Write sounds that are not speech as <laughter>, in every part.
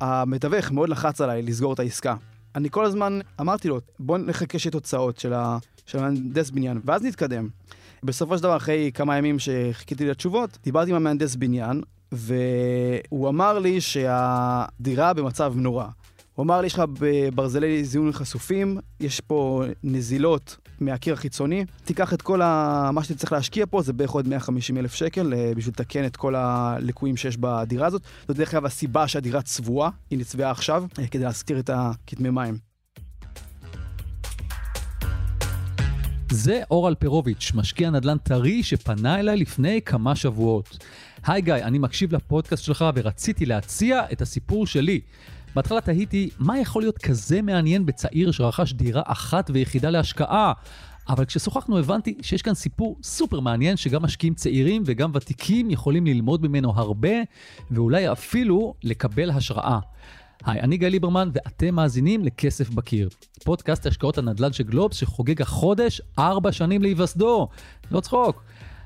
המתווך מאוד לחץ עליי לסגור את העסקה. אני כל הזמן אמרתי לו, בוא נחכה שיהיה תוצאות של, ה... של המהנדס בניין, ואז נתקדם. בסופו של דבר, אחרי כמה ימים שחיכיתי לתשובות, דיברתי עם המהנדס בניין, והוא אמר לי שהדירה במצב נורא. הוא אמר לי, יש לך בברזלי זיון חשופים, יש פה נזילות מהקיר החיצוני, תיקח את כל ה... מה שאתה צריך להשקיע פה, זה בערך עוד 150 אלף שקל אה, בשביל לתקן את כל הליקויים שיש בדירה הזאת. זאת דרך אגב הסיבה שהדירה צבועה, היא נצבעה עכשיו, אה, כדי להסתיר את הכתמי מים. זה אור אלפרוביץ', משקיע נדל"ן טרי שפנה אליי לפני כמה שבועות. היי גיא, אני מקשיב לפודקאסט שלך ורציתי להציע את הסיפור שלי. בהתחלה תהיתי, מה יכול להיות כזה מעניין בצעיר שרכש דירה אחת ויחידה להשקעה? אבל כששוחחנו הבנתי שיש כאן סיפור סופר מעניין שגם משקיעים צעירים וגם ותיקים יכולים ללמוד ממנו הרבה ואולי אפילו לקבל השראה. היי, אני גיא ליברמן ואתם מאזינים לכסף בקיר. פודקאסט השקעות הנדל"ן של גלובס שחוגג החודש ארבע שנים להיווסדו. לא צחוק.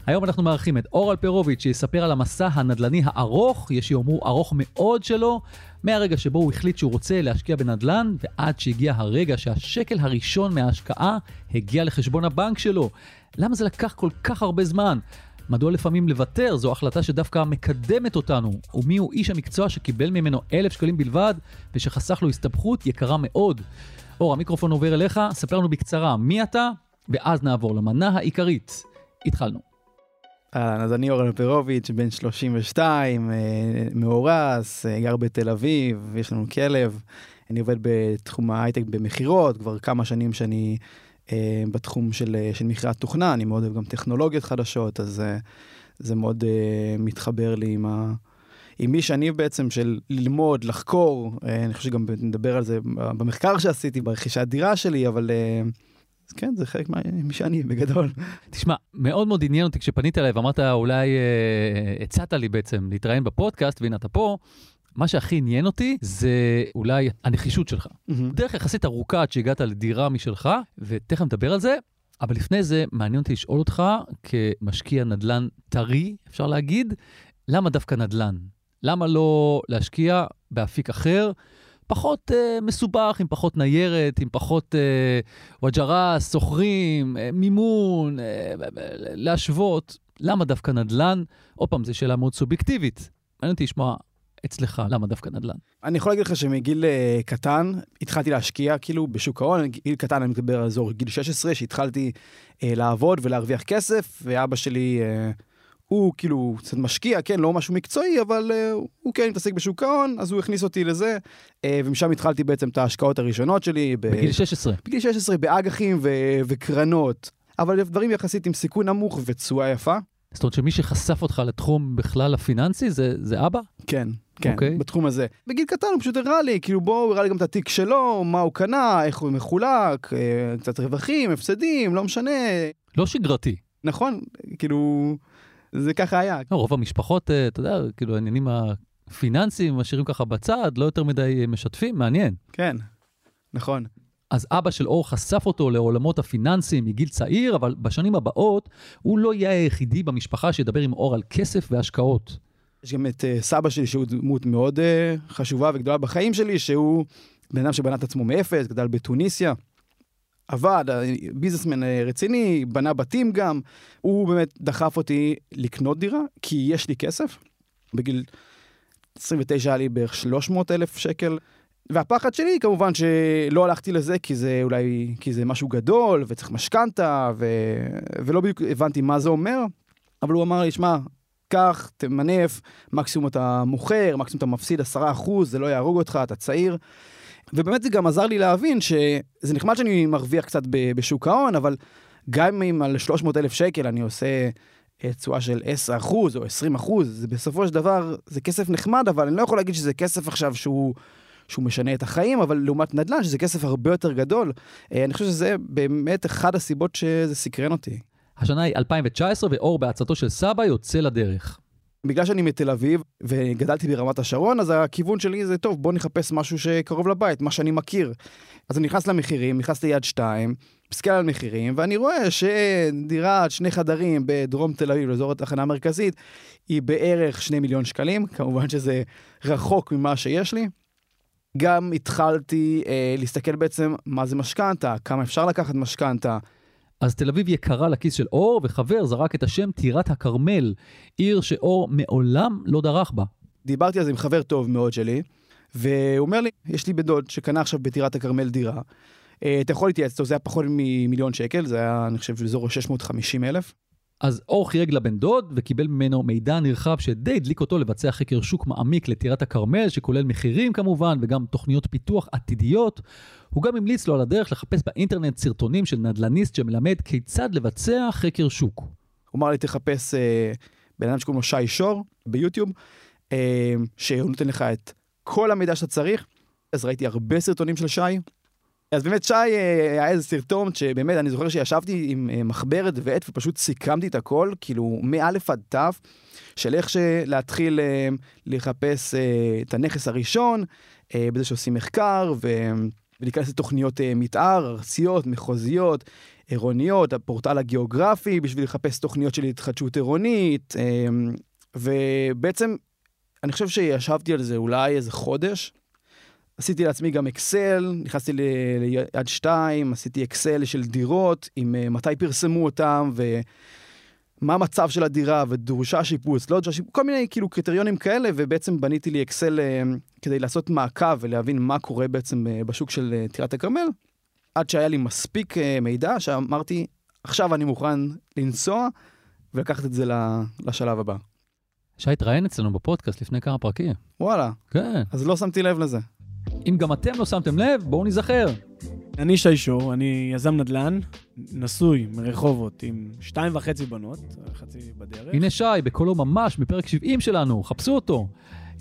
היום אנחנו מארחים את אור אלפרוביץ' שיספר על המסע הנדל"ני הארוך, יש שיאמרו ארוך מאוד שלו, מהרגע שבו הוא החליט שהוא רוצה להשקיע בנדל"ן, ועד שהגיע הרגע שהשקל הראשון מההשקעה הגיע לחשבון הבנק שלו. למה זה לקח כל כך הרבה זמן? מדוע לפעמים לוותר זו החלטה שדווקא מקדמת אותנו? ומי הוא איש המקצוע שקיבל ממנו אלף שקלים בלבד, ושחסך לו הסתבכות יקרה מאוד? אור, המיקרופון עובר אליך, ספר לנו בקצרה מי אתה, ואז נעבור למנה העיקרית. התחלנו. אהלן, אז אני אורן פרוביץ', בן 32, אה, מאורס, אה, גר בתל אביב, יש לנו כלב. אני עובד בתחום ההייטק במכירות, כבר כמה שנים שאני אה, בתחום של, אה, של מכירת תוכנה, אני מאוד אוהב גם טכנולוגיות חדשות, אז אה, זה מאוד אה, מתחבר לי עם, ה, עם מי שאני בעצם, של ללמוד, לחקור, אה, אני חושב שגם נדבר על זה במחקר שעשיתי, ברכישת דירה שלי, אבל... אה, אז כן, זה חלק ממי שאני, בגדול. תשמע, מאוד מאוד עניין אותי כשפנית אליי ואמרת, אולי אה, הצעת לי בעצם להתראיין בפודקאסט, והנה אתה פה. מה שהכי עניין אותי זה אולי הנחישות שלך. Mm-hmm. דרך יחסית ארוכה עד שהגעת לדירה משלך, ותכף נדבר על זה, אבל לפני זה מעניין אותי לשאול אותך, כמשקיע נדל"ן טרי, אפשר להגיד, למה דווקא נדל"ן? למה לא להשקיע באפיק אחר? פחות uh, מסובך, עם פחות ניירת, עם פחות uh, וג'רס, סוחרים, uh, מימון, uh, להשוות. למה דווקא נדל"ן? עוד פעם, זו שאלה מאוד סובייקטיבית. מעניין אותי לשמוע אצלך, למה דווקא נדל"ן? אני יכול להגיד לך שמגיל uh, קטן התחלתי להשקיע כאילו בשוק ההון, גיל קטן אני מדבר על אזור גיל 16, שהתחלתי uh, לעבוד ולהרוויח כסף, ואבא שלי... Uh, הוא כאילו קצת משקיע, כן, לא משהו מקצועי, אבל uh, הוא כן מתעסק בשוק ההון, אז הוא הכניס אותי לזה, uh, ומשם התחלתי בעצם את ההשקעות הראשונות שלי. בגיל 16. בגיל 16, באג"חים ו- וקרנות, אבל דברים יחסית עם סיכון נמוך ותשואה יפה. זאת אומרת שמי שחשף אותך לתחום בכלל הפיננסי זה, זה אבא? כן, כן, okay. אוקיי. בתחום הזה. בגיל קטן הוא פשוט הראה לי, כאילו בואו, הוא הראה לי גם את התיק שלו, מה הוא קנה, איך הוא מחולק, אה, קצת רווחים, הפסדים, לא משנה. לא שגרתי. נכון, כאילו... זה ככה היה. לא, רוב המשפחות, אה, אתה יודע, כאילו העניינים הפיננסיים משאירים ככה בצד, לא יותר מדי אה, משתפים, מעניין. כן, נכון. אז אבא של אור חשף אותו לעולמות הפיננסיים מגיל צעיר, אבל בשנים הבאות הוא לא יהיה היחידי במשפחה שידבר עם אור על כסף והשקעות. יש גם את uh, סבא שלי, שהוא דמות מאוד uh, חשובה וגדולה בחיים שלי, שהוא בן אדם שבנה את עצמו מאפס, גדל בתוניסיה. עבד, ביזנסמן אה, רציני, בנה בתים גם. הוא באמת דחף אותי לקנות דירה, כי יש לי כסף. בגיל 29 היה לי בערך 300 אלף שקל. והפחד שלי כמובן שלא הלכתי לזה כי זה אולי, כי זה משהו גדול וצריך משכנתה ו... ולא בדיוק הבנתי מה זה אומר, אבל הוא אמר לי, שמע, קח, תמנף, מקסימום אתה מוכר, מקסימום אתה מפסיד 10%, זה לא יהרוג אותך, אתה צעיר. ובאמת זה גם עזר לי להבין שזה נחמד שאני מרוויח קצת בשוק ההון, אבל גם אם על 300 אלף שקל אני עושה אה, תשואה של 10 אחוז או 20 אחוז, זה בסופו של דבר, זה כסף נחמד, אבל אני לא יכול להגיד שזה כסף עכשיו שהוא... שהוא משנה את החיים, אבל לעומת נדל"ן, שזה כסף הרבה יותר גדול, אה, אני חושב שזה באמת אחד הסיבות שזה סקרן אותי. השנה היא 2019, ואור בעצתו של סבא יוצא לדרך. בגלל שאני מתל אביב וגדלתי ברמת השרון, אז הכיוון שלי זה, טוב, בוא נחפש משהו שקרוב לבית, מה שאני מכיר. אז אני נכנס למחירים, נכנס ליד שתיים, מסתכל על מחירים, ואני רואה שדירת שני חדרים בדרום תל אביב, לאזור התחנה המרכזית, היא בערך שני מיליון שקלים, כמובן שזה רחוק ממה שיש לי. גם התחלתי אה, להסתכל בעצם מה זה משכנתה, כמה אפשר לקחת משכנתה. אז תל אביב יקרה לכיס של אור, וחבר זרק את השם טירת הכרמל, עיר שאור מעולם לא דרך בה. דיברתי זה עם חבר טוב מאוד שלי, והוא אומר לי, יש לי בן דוד שקנה עכשיו בטירת הכרמל דירה. אה, אתה יכול להתייעץ איתו, זה היה פחות ממיליון שקל, זה היה, אני חושב, באזור 650 אלף. אז אור חייג לבן דוד וקיבל ממנו מידע נרחב שדי הדליק אותו לבצע חקר שוק מעמיק לטירת הכרמל, שכולל מחירים כמובן, וגם תוכניות פיתוח עתידיות. הוא גם המליץ לו על הדרך לחפש באינטרנט סרטונים של נדל"ניסט שמלמד כיצד לבצע חקר שוק. הוא אמר לי, תחפש אה, בן אדם שקוראים לו שי שור ביוטיוב, אה, שהוא נותן לך את כל המידע שאתה צריך. אז ראיתי הרבה סרטונים של שי. אז באמת שי אה, היה איזה סרטון שבאמת אני זוכר שישבתי עם אה, מחברת ועט ופשוט סיכמתי את הכל, כאילו מא' עד ת', של איך להתחיל אה, לחפש את הנכס הראשון, בזה שעושים מחקר. ולהיכנס לתוכניות מתאר, ארציות, מחוזיות, עירוניות, הפורטל הגיאוגרפי, בשביל לחפש תוכניות של התחדשות עירונית, ובעצם אני חושב שישבתי על זה אולי איזה חודש. עשיתי לעצמי גם אקסל, נכנסתי ליד שתיים, עשיתי אקסל של דירות, עם uh, מתי פרסמו אותם, ומה המצב של הדירה, ודרושה שיפוץ, לא דרושה שיפוץ, כל מיני כאילו קריטריונים כאלה, ובעצם בניתי לי אקסל uh, כדי לעשות מעקב ולהבין מה קורה בעצם uh, בשוק של טירת הכרמל, עד שהיה לי מספיק מידע, שאמרתי, עכשיו אני מוכן לנסוע ולקחת את זה לשלב הבא. שי התראיין אצלנו בפודקאסט לפני כמה פרקים. וואלה. כן. אז לא שמתי לב לזה. אם גם אתם לא שמתם לב, בואו ניזכר. אני שי שור, אני יזם נדל"ן, נשוי מרחובות עם שתיים וחצי בנות, חצי בדרך. הנה שי, בקולו ממש, מפרק 70 שלנו, חפשו אותו.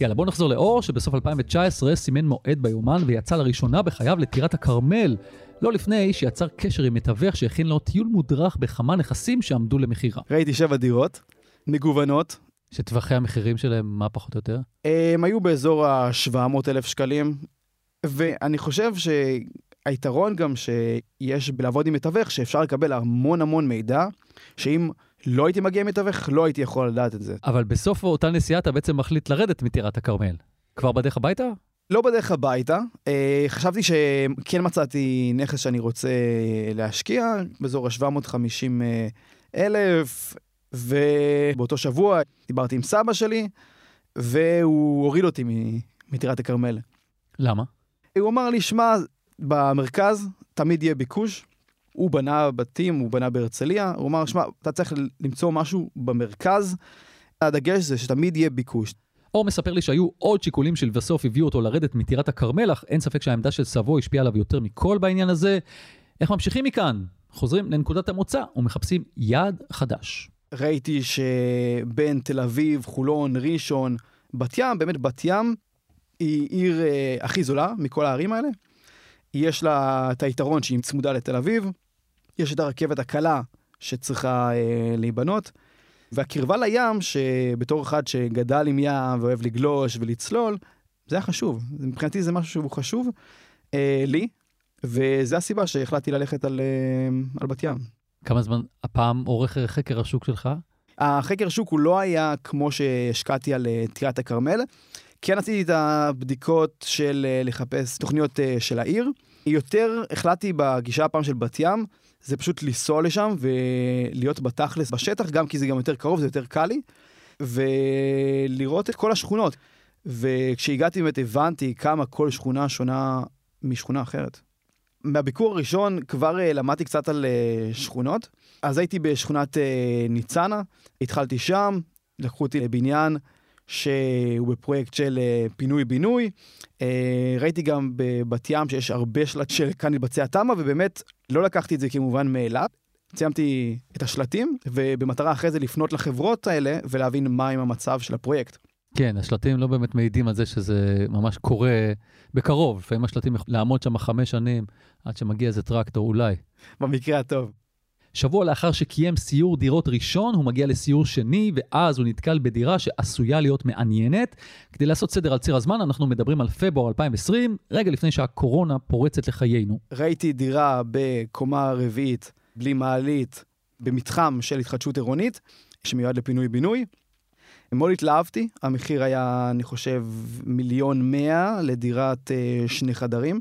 יאללה, בואו נחזור לאור, שבסוף 2019 סימן מועד ביומן ויצא לראשונה בחייו לטירת הכרמל. לא לפני שיצר קשר עם מתווך שהכין לו טיול מודרך בכמה נכסים שעמדו למכירה. ראיתי שבע דירות, מגוונות. שטווחי המחירים שלהם, מה פחות או יותר? הם היו באזור ה-700 אלף שקלים, ואני חושב שהיתרון גם שיש בלעבוד עם מתווך, שאפשר לקבל המון המון מידע, שאם לא הייתי מגיע עם מתווך, לא הייתי יכול לדעת את זה. אבל בסוף אותה נסיעה אתה בעצם מחליט לרדת מטירת הכרמל. כבר בדרך הביתה? לא בדרך הביתה. אה, חשבתי שכן מצאתי נכס שאני רוצה להשקיע, באזור ה-750 אה, אלף, ובאותו שבוע דיברתי עם סבא שלי, והוא הוריד אותי מטירת הכרמל. למה? הוא אמר לי, שמע, במרכז תמיד יהיה ביקוש. הוא בנה בתים, הוא בנה בהרצליה, הוא אמר, שמע, אתה צריך למצוא משהו במרכז. הדגש זה שתמיד יהיה ביקוש. אור מספר לי שהיו עוד שיקולים שלבסוף הביאו אותו לרדת מטירת הכרמל, אך אין ספק שהעמדה של סבו השפיעה עליו יותר מכל בעניין הזה. איך ממשיכים מכאן? חוזרים לנקודת המוצא ומחפשים יעד חדש. ראיתי שבין תל אביב, חולון, ראשון, בת ים, באמת בת ים היא עיר אה, הכי זולה מכל הערים האלה. יש לה את היתרון שהיא צמודה לתל אביב, יש את הרכבת הקלה שצריכה אה, להיבנות, והקרבה לים, שבתור אחד שגדל עם ים ואוהב לגלוש ולצלול, זה היה חשוב. מבחינתי זה משהו שהוא חשוב אה, לי, וזו הסיבה שהחלטתי ללכת על, אה, על בת ים. כמה זמן הפעם עורך חקר השוק שלך? החקר שוק הוא לא היה כמו שהשקעתי על אה, טירת הכרמל. כן עשיתי את הבדיקות של אה, לחפש תוכניות אה, של העיר. יותר החלטתי בגישה הפעם של בת ים, זה פשוט לנסוע לשם ולהיות בתכלס בשטח, גם כי זה גם יותר קרוב, זה יותר קל לי, ולראות את כל השכונות. וכשהגעתי באמת הבנתי כמה כל שכונה שונה משכונה אחרת. מהביקור הראשון כבר uh, למדתי קצת על שכונות. אז הייתי בשכונת ניצנה, התחלתי שם, לקחו אותי לבניין שהוא בפרויקט של uh, פינוי-בינוי. Uh, ראיתי גם בבת ים שיש הרבה שלט של כאן יתבצע תמ"א, ובאמת לא לקחתי את זה כמובן מאליו. סיימתי את השלטים, ובמטרה אחרי זה לפנות לחברות האלה ולהבין מה עם המצב של הפרויקט. כן, השלטים לא באמת מעידים על זה שזה ממש קורה בקרוב. לפעמים השלטים יכולים לעמוד שם חמש שנים עד שמגיע איזה טרקטור, אולי. במקרה הטוב. שבוע לאחר שקיים סיור דירות ראשון, הוא מגיע לסיור שני, ואז הוא נתקל בדירה שעשויה להיות מעניינת. כדי לעשות סדר על ציר הזמן, אנחנו מדברים על פברואר 2020, רגע לפני שהקורונה פורצת לחיינו. ראיתי דירה בקומה רביעית, בלי מעלית, במתחם של התחדשות עירונית, שמיועד לפינוי-בינוי. מאוד התלהבתי, המחיר היה, אני חושב, מיליון מאה לדירת אה, שני חדרים.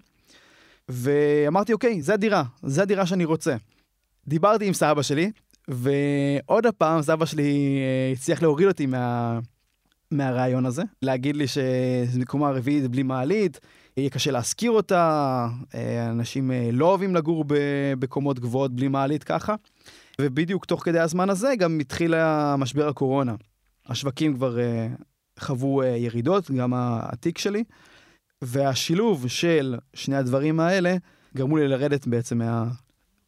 ואמרתי, אוקיי, זה הדירה, זה הדירה שאני רוצה. דיברתי עם סבא שלי, ועוד הפעם סבא שלי אה, הצליח להוריד אותי מה, מהרעיון הזה, להגיד לי שזו קומה רביעית בלי מעלית, יהיה קשה להשכיר אותה, אה, אנשים אה, לא אוהבים לגור בקומות גבוהות בלי מעלית ככה. ובדיוק תוך כדי הזמן הזה גם התחיל משבר הקורונה. השווקים כבר חוו ירידות, גם התיק שלי, והשילוב של שני הדברים האלה גרמו לי לרדת בעצם מה,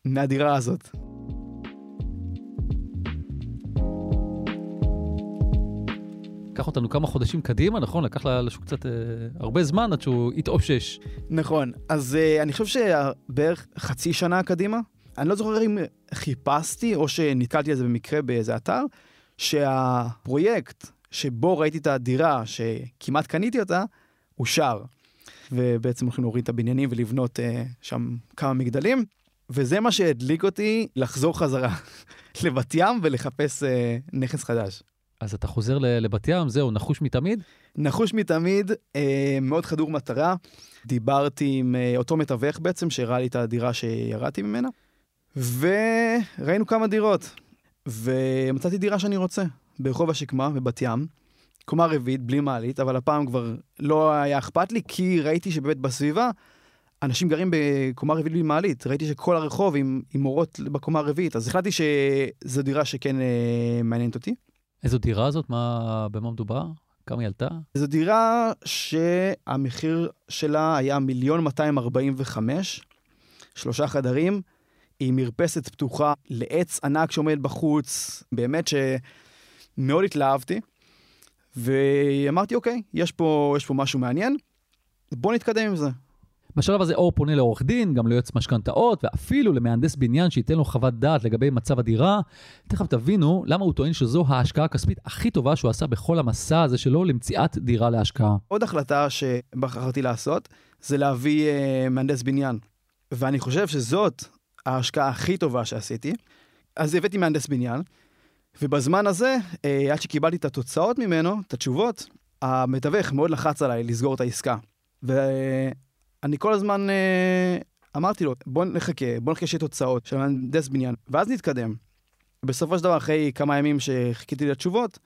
מהדירה הזאת. לקח אותנו כמה חודשים קדימה, נכון? לקח לשוק קצת אה, הרבה זמן עד שהוא התאושש. נכון, אז אה, אני חושב שבערך חצי שנה קדימה, אני לא זוכר אם חיפשתי או שנתקלתי על זה במקרה באיזה אתר, שהפרויקט שבו ראיתי את הדירה שכמעט קניתי אותה, אושר. ובעצם הולכים להוריד את הבניינים ולבנות אה, שם כמה מגדלים. וזה מה שהדליק אותי לחזור חזרה <laughs> לבת ים ולחפש אה, נכס חדש. אז אתה חוזר לבת ים, זהו, נחוש מתמיד? נחוש מתמיד, אה, מאוד חדור מטרה. דיברתי עם אה, אותו מתווך בעצם, שהראה לי את הדירה שירדתי ממנה, וראינו כמה דירות. ומצאתי דירה שאני רוצה, ברחוב השקמה בבת ים. קומה רביעית, בלי מעלית, אבל הפעם כבר לא היה אכפת לי, כי ראיתי שבאמת בסביבה אנשים גרים בקומה רביעית בלי מעלית. ראיתי שכל הרחוב עם, עם אורות בקומה הרביעית, אז החלטתי שזו דירה שכן אה, מעניינת אותי. איזו דירה זאת? מה, במה מדובר? כמה היא עלתה? זו דירה שהמחיר שלה היה מיליון 245, שלושה חדרים, עם מרפסת פתוחה לעץ ענק שעומד בחוץ, באמת שמאוד התלהבתי. ואמרתי, אוקיי, יש פה, יש פה משהו מעניין, בוא נתקדם עם זה. בשלב הזה אור פונה לעורך דין, גם ליועץ משכנתאות, ואפילו למהנדס בניין שייתן לו חוות דעת לגבי מצב הדירה. תכף תבינו למה הוא טוען שזו ההשקעה הכספית הכי טובה שהוא עשה בכל המסע הזה שלו למציאת דירה להשקעה. עוד החלטה שבחרתי לעשות, זה להביא uh, מהנדס בניין. ואני חושב שזאת ההשקעה הכי טובה שעשיתי. אז הבאתי מהנדס בניין, ובזמן הזה, uh, עד שקיבלתי את התוצאות ממנו, את התשובות, המתווך מאוד לחץ עליי לסגור את העסקה. ו... אני כל הזמן אה, אמרתי לו, בוא נחכה, בוא נחכה שיהיה תוצאות של מהנדס בניין, ואז נתקדם. בסופו של דבר, אחרי כמה ימים שחיכיתי לתשובות,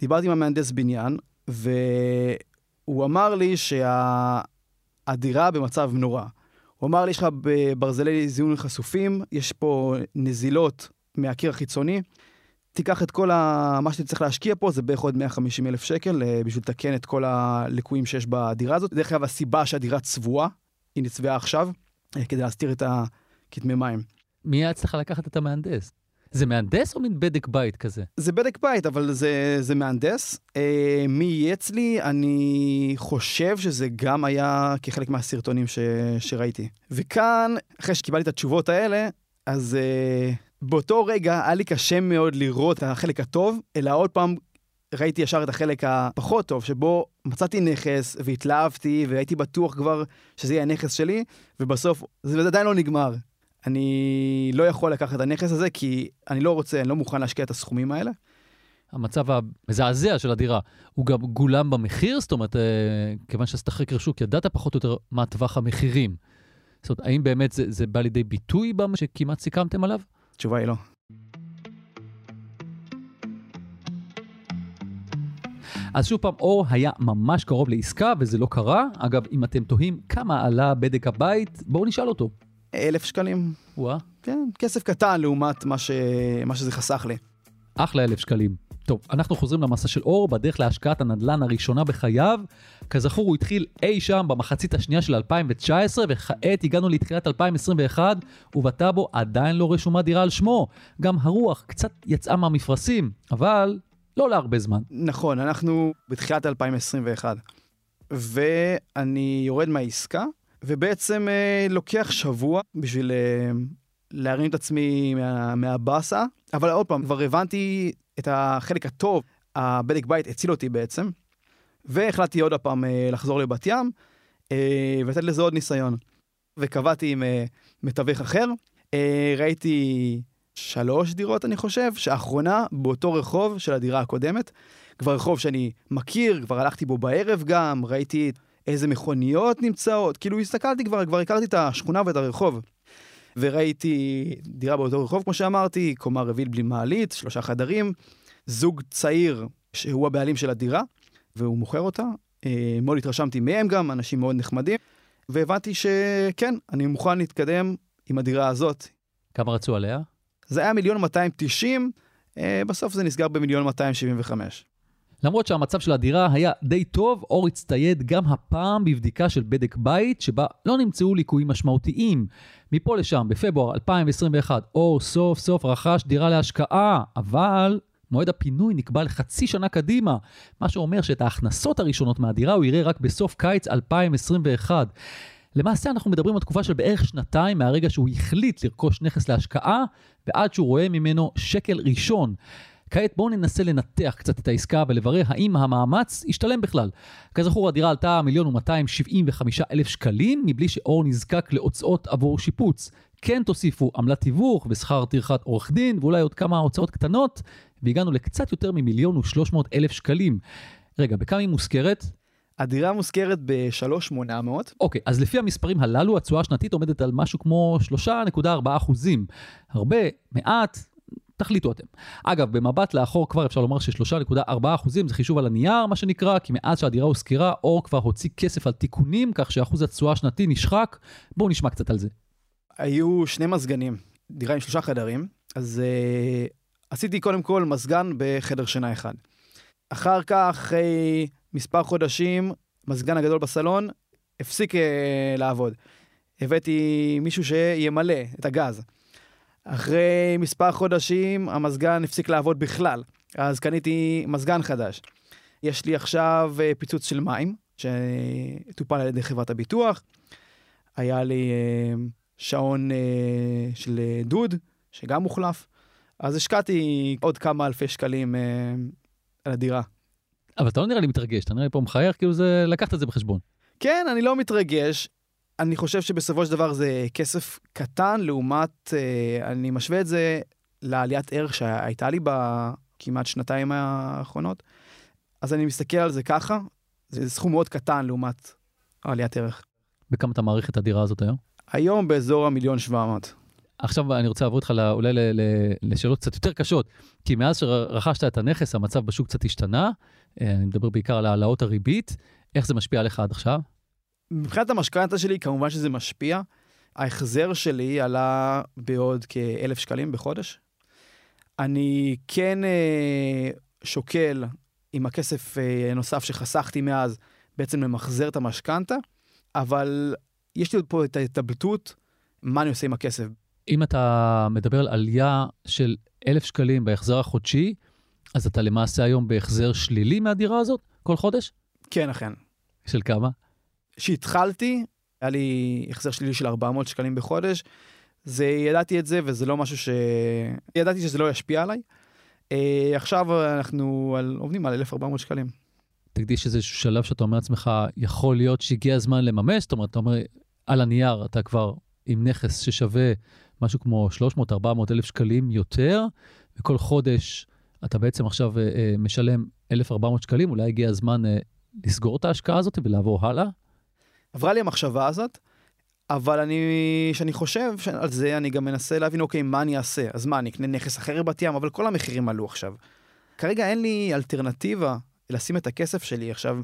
דיברתי עם המהנדס בניין, והוא אמר לי שהדירה שה... במצב נורא. הוא אמר לי, יש לך ברזלי זיהוי חשופים, יש פה נזילות מהקיר החיצוני, תיקח את כל ה... מה שאתה צריך להשקיע פה, זה בערך עוד 150 אלף שקל אה, בשביל לתקן את כל הליקויים שיש בדירה הזאת. דרך אגב, הסיבה שהדירה צבועה, היא נצבעה עכשיו, אה, כדי להסתיר את הכתמי מים. מי היה אצלך לקחת את המהנדס? זה מהנדס או מין בדק בית כזה? זה בדק בית, אבל זה, זה מהנדס. אה, מי יהיה אצלי? אני חושב שזה גם היה כחלק מהסרטונים ש, שראיתי. וכאן, אחרי שקיבלתי את התשובות האלה, אז אה, באותו רגע היה לי קשה מאוד לראות את החלק הטוב, אלא עוד פעם ראיתי ישר את החלק הפחות טוב, שבו מצאתי נכס והתלהבתי והייתי בטוח כבר שזה יהיה הנכס שלי, ובסוף זה עדיין לא נגמר. אני לא יכול לקחת את הנכס הזה כי אני לא רוצה, אני לא מוכן להשקיע את הסכומים האלה. המצב המזעזע של הדירה, הוא גם גולם במחיר? זאת אומרת, אה, כיוון שעשית חקר שוק, ידעת פחות או יותר מה טווח המחירים. זאת אומרת, האם באמת זה, זה בא לידי ביטוי במה שכמעט סיכמתם עליו? התשובה היא לא. אז שוב פעם, אור היה ממש קרוב לעסקה וזה לא קרה. אגב, אם אתם תוהים כמה עלה בדק הבית, בואו נשאל אותו. אלף שקלים. וואה. כן, כסף קטן לעומת מה, ש... מה שזה חסך לי. אחלה אלף שקלים. טוב, אנחנו חוזרים למסע של אור בדרך להשקעת הנדל"ן הראשונה בחייו. כזכור, הוא התחיל אי שם במחצית השנייה של 2019, וכעת הגענו לתחילת 2021, ובטאבו עדיין לא רשומה דירה על שמו. גם הרוח קצת יצאה מהמפרשים, אבל לא להרבה זמן. נכון, אנחנו בתחילת 2021, ואני יורד מהעסקה, ובעצם אה, לוקח שבוע בשביל אה, להרים את עצמי מה, מהבאסה, אבל עוד פעם, כבר הבנתי את החלק הטוב, הבדק בית הציל אותי בעצם, והחלטתי עוד פעם אה, לחזור לבת ים, אה, ולתת לזה עוד ניסיון. וקבעתי עם אה, מתווך אחר, אה, ראיתי שלוש דירות, אני חושב, שאחרונה באותו רחוב של הדירה הקודמת. כבר רחוב שאני מכיר, כבר הלכתי בו בערב גם, ראיתי איזה מכוניות נמצאות, כאילו הסתכלתי כבר, כבר הכרתי את השכונה ואת הרחוב. וראיתי דירה באותו רחוב, כמו שאמרתי, קומה רביעית בלי מעלית, שלושה חדרים, זוג צעיר שהוא הבעלים של הדירה, והוא מוכר אותה. אה, מאוד התרשמתי מהם גם, אנשים מאוד נחמדים, והבנתי שכן, אני מוכן להתקדם עם הדירה הזאת. כמה רצו עליה? זה היה מיליון 290, אה, בסוף זה נסגר במיליון 275. למרות שהמצב של הדירה היה די טוב, אור הצטייד גם הפעם בבדיקה של בדק בית, שבה לא נמצאו ליקויים משמעותיים. מפה לשם, בפברואר 2021, אור סוף סוף רכש דירה להשקעה, אבל מועד הפינוי נקבע לחצי שנה קדימה, מה שאומר שאת ההכנסות הראשונות מהדירה הוא יראה רק בסוף קיץ 2021. למעשה אנחנו מדברים על תקופה של בערך שנתיים מהרגע שהוא החליט לרכוש נכס להשקעה, ועד שהוא רואה ממנו שקל ראשון. כעת בואו ננסה לנתח קצת את העסקה ולברר האם המאמץ ישתלם בכלל. כזכור, הדירה עלתה מיליון ומאתיים שבעים וחמישה אלף שקלים, מבלי שאור נזקק להוצאות עבור שיפוץ. כן תוסיפו עמלת תיווך ושכר טרחת עורך דין ואולי עוד כמה הוצאות קטנות, והגענו לקצת יותר ממיליון ושלוש מאות אלף שקלים. רגע, בכמה היא מושכרת? הדירה מושכרת ב-3,800. אוקיי, אז לפי המספרים הללו, התשואה השנתית עומדת על משהו כמו 3.4 אחוזים. הרבה, מעט, תחליטו אתם. אגב, במבט לאחור כבר אפשר לומר ש-3.4% זה חישוב על הנייר, מה שנקרא, כי מאז שהדירה הושכרה, אור כבר הוציא כסף על תיקונים, כך שאחוז התשואה השנתי נשחק. בואו נשמע קצת על זה. היו שני מזגנים, דירה עם שלושה חדרים, אז uh, עשיתי קודם כל מזגן בחדר שינה אחד. אחר כך, אחרי מספר חודשים, מזגן הגדול בסלון הפסיק uh, לעבוד. הבאתי מישהו שימלא את הגז. אחרי מספר חודשים המזגן הפסיק לעבוד בכלל, אז קניתי מזגן חדש. יש לי עכשיו אה, פיצוץ של מים, שטופל על ידי חברת הביטוח. היה לי אה, שעון אה, של דוד, שגם מוחלף. אז השקעתי עוד כמה אלפי שקלים על הדירה. אבל אתה לא נראה לי מתרגש, אתה נראה לי פה מחייך, כאילו זה, לקחת את זה בחשבון. כן, אני לא מתרגש. אני חושב שבסופו של דבר זה כסף קטן לעומת, אה, אני משווה את זה לעליית ערך שהייתה לי בכמעט שנתיים האחרונות. אז אני מסתכל על זה ככה, זה סכום מאוד קטן לעומת עליית ערך. בכמה אתה מעריך את הדירה הזאת היום? היום באזור המיליון שבע מאות. עכשיו אני רוצה לעבור איתך אולי לשאלות קצת יותר קשות, כי מאז שרכשת את הנכס המצב בשוק קצת השתנה, אה, אני מדבר בעיקר על העלאות הריבית, איך זה משפיע עליך עד עכשיו? מבחינת המשכנתה שלי, כמובן שזה משפיע. ההחזר שלי עלה בעוד כאלף שקלים בחודש. אני כן אה, שוקל עם הכסף אה, נוסף שחסכתי מאז, בעצם למחזר את המשכנתה, אבל יש לי פה את ההתלבטות, מה אני עושה עם הכסף. אם אתה מדבר על עלייה של אלף שקלים בהחזר החודשי, אז אתה למעשה היום בהחזר שלילי מהדירה הזאת כל חודש? כן, אכן. של כמה? כשהתחלתי, היה לי החזר שלילי של 400 שקלים בחודש. זה, ידעתי את זה, וזה לא משהו ש... ידעתי שזה לא ישפיע עליי. אה, עכשיו אנחנו על, עובדים על 1,400 שקלים. תקדיש איזשהו שלב שאתה אומר לעצמך, יכול להיות שהגיע הזמן לממש, זאת אומרת, אתה אומר, על הנייר אתה כבר עם נכס ששווה משהו כמו 300-400 אלף שקלים יותר, וכל חודש אתה בעצם עכשיו אה, אה משלם 1,400 שקלים, אולי הגיע הזמן אה, לסגור את ההשקעה הזאת ולעבור הלאה? עברה לי המחשבה הזאת, אבל אני, כשאני חושב על זה, אני גם מנסה להבין, אוקיי, מה אני אעשה? אז מה, אני אקנה נכס אחר בת ים? אבל כל המחירים עלו עכשיו. כרגע אין לי אלטרנטיבה לשים את הכסף שלי. עכשיו,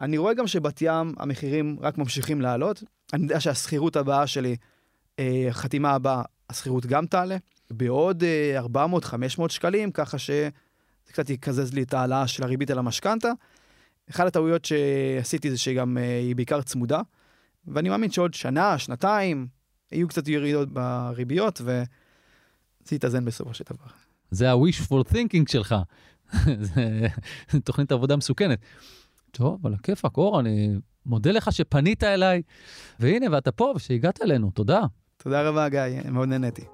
אני רואה גם שבת ים המחירים רק ממשיכים לעלות. אני יודע שהשכירות הבאה שלי, החתימה הבאה, השכירות גם תעלה, בעוד אה, 400-500 שקלים, ככה שזה קצת יקזז לי את ההעלאה של הריבית על המשכנתה. אחת הטעויות שעשיתי זה שגם אה, היא בעיקר צמודה, ואני מאמין שעוד שנה, שנתיים, יהיו קצת ירידות בריביות, וזה יתאזן בסופו של דבר. זה ה-wishful thinking שלך. <laughs> זה תוכנית עבודה מסוכנת. טוב, על הכיפאק, אור, אני מודה לך שפנית אליי, והנה, ואתה פה ושהגעת אלינו, תודה. תודה רבה, גיא, מאוד נהניתי.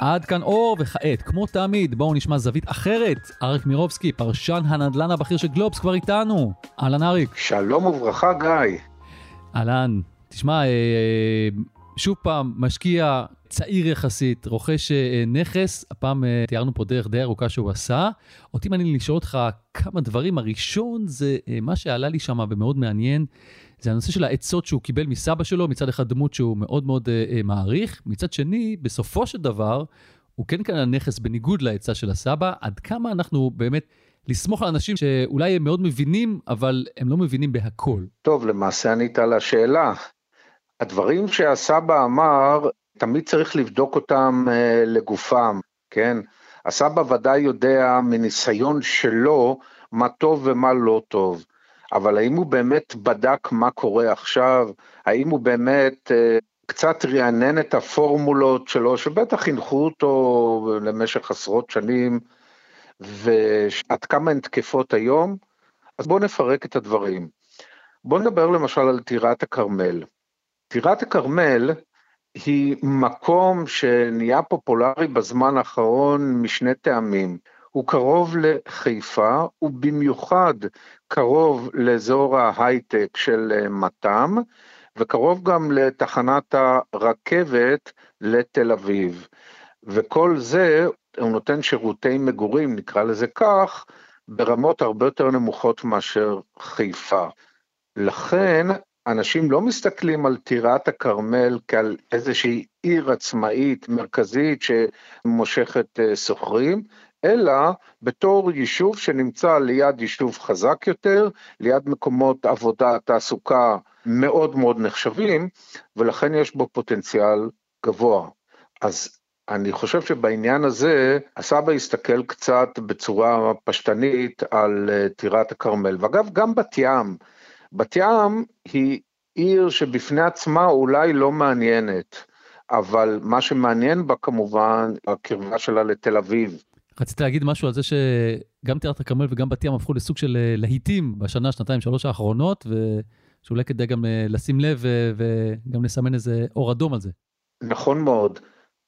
עד כאן אור, וכעת, כמו תמיד, בואו נשמע זווית אחרת. אריק מירובסקי, פרשן הנדל"ן הבכיר של גלובס, כבר איתנו. אהלן אריק. שלום וברכה, גיא. אהלן. תשמע, אה, שוב פעם, משקיע צעיר יחסית, רוכש אה, נכס, הפעם אה, תיארנו פה דרך די ארוכה שהוא עשה. אותי מעניין לשאול אותך כמה דברים. הראשון זה אה, מה שעלה לי שם ומאוד מעניין, זה הנושא של העצות שהוא קיבל מסבא שלו, מצד אחד דמות שהוא מאוד מאוד מעריך, מצד שני, בסופו של דבר, הוא כן קנה נכס בניגוד לעצה של הסבא, עד כמה אנחנו באמת... לסמוך על אנשים שאולי הם מאוד מבינים, אבל הם לא מבינים בהכל. טוב, למעשה ענית על השאלה. הדברים שהסבא אמר, תמיד צריך לבדוק אותם uh, לגופם, כן? הסבא ודאי יודע מניסיון שלו מה טוב ומה לא טוב, אבל האם הוא באמת בדק מה קורה עכשיו? האם הוא באמת uh, קצת רענן את הפורמולות שלו, שבטח חינכו אותו למשך עשרות שנים, ועד כמה הן תקפות היום? אז בואו נפרק את הדברים. בואו נדבר למשל על טירת הכרמל. טירת הכרמל היא מקום שנהיה פופולרי בזמן האחרון משני טעמים. הוא קרוב לחיפה, ובמיוחד קרוב לאזור ההייטק של מתם, וקרוב גם לתחנת הרכבת לתל אביב. וכל זה, הוא נותן שירותי מגורים, נקרא לזה כך, ברמות הרבה יותר נמוכות מאשר חיפה. לכן אנשים לא מסתכלים על טירת הכרמל כעל איזושהי עיר עצמאית מרכזית שמושכת אה, סוחרים, אלא בתור יישוב שנמצא ליד יישוב חזק יותר, ליד מקומות עבודה, תעסוקה מאוד מאוד נחשבים, ולכן יש בו פוטנציאל גבוה. אז אני חושב שבעניין הזה, הסבא הסתכל קצת בצורה פשטנית על אה, טירת הכרמל. ואגב, גם בת ים, בת ים היא עיר שבפני עצמה אולי לא מעניינת, אבל מה שמעניין בה כמובן, הקרבה שלה לתל אביב. רציתי להגיד משהו על זה שגם טירת הכרמל וגם בת ים הפכו לסוג של אה, להיטים בשנה, שנתיים, שלוש האחרונות, ושאולי כדאי גם אה, לשים לב וגם לסמן איזה אור אדום על זה. נכון מאוד.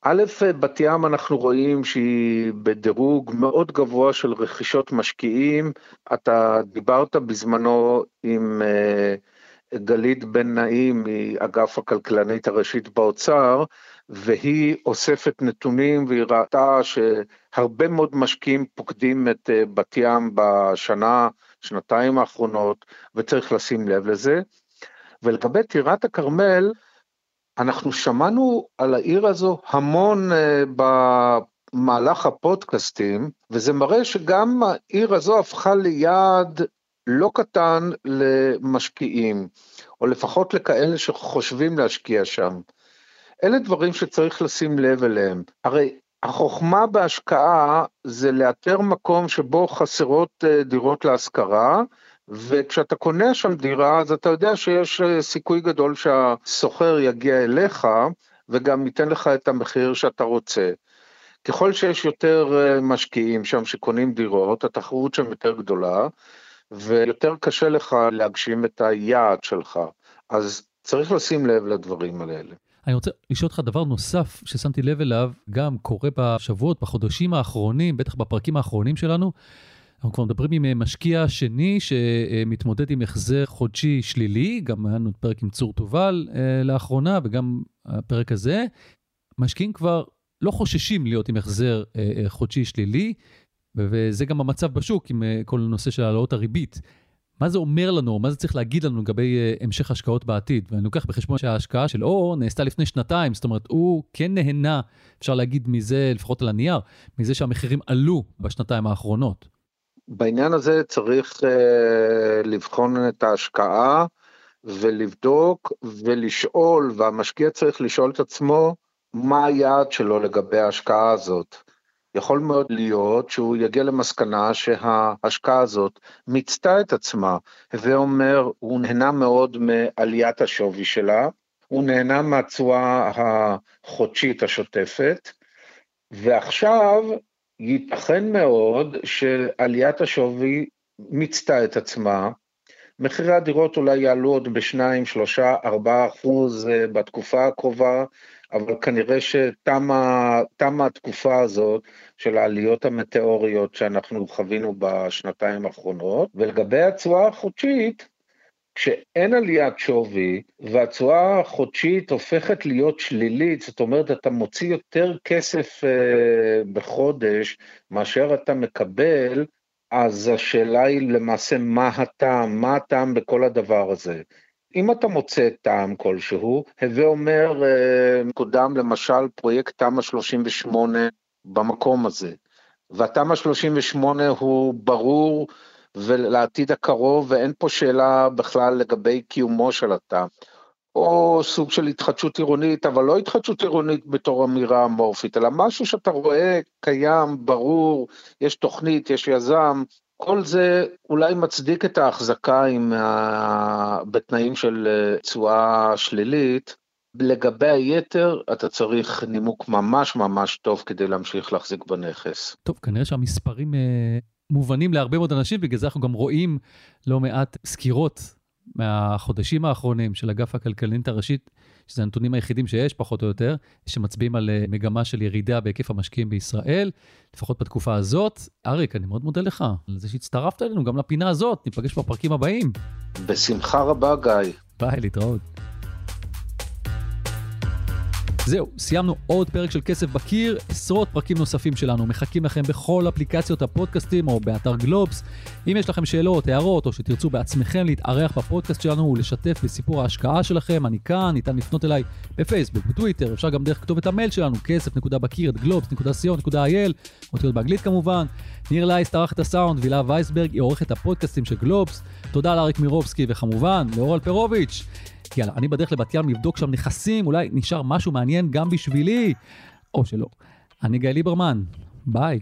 א', בת ים אנחנו רואים שהיא בדירוג מאוד גבוה של רכישות משקיעים. אתה דיברת בזמנו עם uh, גלית בן נעים מאגף הכלכלנית הראשית באוצר, והיא אוספת נתונים והיא ראתה שהרבה מאוד משקיעים פוקדים את uh, בת ים בשנה, שנתיים האחרונות, וצריך לשים לב לזה. ולגבי טירת הכרמל, אנחנו שמענו על העיר הזו המון אה, במהלך הפודקאסטים, וזה מראה שגם העיר הזו הפכה ליעד לא קטן למשקיעים, או לפחות לכאלה שחושבים להשקיע שם. אלה דברים שצריך לשים לב אליהם. הרי החוכמה בהשקעה זה לאתר מקום שבו חסרות אה, דירות להשכרה, וכשאתה קונה שם דירה, אז אתה יודע שיש אה, סיכוי גדול שהסוחר יגיע אליך, וגם ייתן לך את המחיר שאתה רוצה. ככל שיש יותר אה, משקיעים שם שקונים דירות, התחרות שם יותר גדולה, ויותר קשה לך להגשים את היעד שלך. אז צריך לשים לב לדברים האלה. אני רוצה לשאול אותך דבר נוסף ששמתי לב אליו, גם קורה בשבועות, בחודשים האחרונים, בטח בפרקים האחרונים שלנו. אנחנו כבר מדברים עם אה, משקיע שני שמתמודד עם החזר חודשי שלילי, גם היה לנו פרק עם צור תובל אה, לאחרונה וגם הפרק הזה. משקיעים כבר לא חוששים להיות עם החזר אה, חודשי שלילי, וזה גם המצב בשוק עם כל הנושא של העלאות הריבית. מה זה אומר לנו, מה זה צריך להגיד לנו לגבי המשך השקעות בעתיד? ואני לוקח בחשבון שההשקעה של אור נעשתה לפני שנתיים, זאת אומרת, הוא כן נהנה, אפשר להגיד מזה, לפחות על הנייר, מזה שהמחירים עלו בשנתיים האחרונות. בעניין הזה צריך uh, לבחון את ההשקעה ולבדוק ולשאול, והמשקיע צריך לשאול את עצמו מה היעד שלו לגבי ההשקעה הזאת. יכול מאוד להיות שהוא יגיע למסקנה שההשקעה הזאת מיצתה את עצמה, הווה אומר, הוא נהנה מאוד מעליית השווי שלה, הוא נהנה מהתשואה החודשית השוטפת, ועכשיו ייתכן מאוד שעליית השווי מיצתה את עצמה, מחירי הדירות אולי יעלו עוד ב-2, 3, 4 אחוז אה, בתקופה הקרובה, אבל כנראה שתמה התקופה הזאת של העליות המטאוריות שאנחנו חווינו בשנתיים האחרונות, ולגבי התשואה החודשית, כשאין עליית שווי והתשואה החודשית הופכת להיות שלילית, זאת אומרת, אתה מוציא יותר כסף אה, בחודש מאשר אתה מקבל, אז השאלה היא למעשה מה הטעם, מה הטעם בכל הדבר הזה. אם אתה מוצא טעם כלשהו, הווה אומר, אה, קודם למשל פרויקט תמ"א 38 במקום הזה, והתמ"א 38 הוא ברור ולעתיד הקרוב, ואין פה שאלה בכלל לגבי קיומו של התא. או סוג של התחדשות עירונית, אבל לא התחדשות עירונית בתור אמירה אמורפית, אלא משהו שאתה רואה קיים, ברור, יש תוכנית, יש יזם, כל זה אולי מצדיק את ההחזקה עם, ה... בתנאים של אה, תשואה שלילית. לגבי היתר, אתה צריך נימוק ממש ממש טוב כדי להמשיך להחזיק בנכס. טוב, כנראה שהמספרים אה, מובנים להרבה מאוד אנשים, בגלל זה אנחנו גם רואים לא מעט סקירות מהחודשים האחרונים של אגף הכלכלנית הראשית, שזה הנתונים היחידים שיש, פחות או יותר, שמצביעים על אה, מגמה של ירידה בהיקף המשקיעים בישראל, לפחות בתקופה הזאת. אריק, אני מאוד מודה לך על זה שהצטרפת אלינו גם לפינה הזאת, ניפגש בפרקים הבאים. בשמחה רבה, גיא. ביי, להתראות. זהו, סיימנו עוד פרק של כסף בקיר, עשרות פרקים נוספים שלנו מחכים לכם בכל אפליקציות הפודקאסטים או באתר גלובס. אם יש לכם שאלות, הערות, או שתרצו בעצמכם להתארח בפודקאסט שלנו ולשתף בסיפור ההשקעה שלכם, אני כאן, ניתן לפנות אליי בפייסבוק, בטוויטר, אפשר גם דרך כתובת המייל שלנו, כסף.בקיר, את גלובס.co.il, אותיות באנגלית כמובן. ניר לייס טרח את הסאונד, והילה וייסברג היא עורכת הפודקאסטים של גלובס. תודה לאריק מירובסקי, וכמובן, לאור אלפרוביץ'. יאללה, אני בדרך לבת ים לבדוק שם נכסים, אולי נשאר משהו מעניין גם בשבילי, או שלא. אני גיא ליברמן, ביי.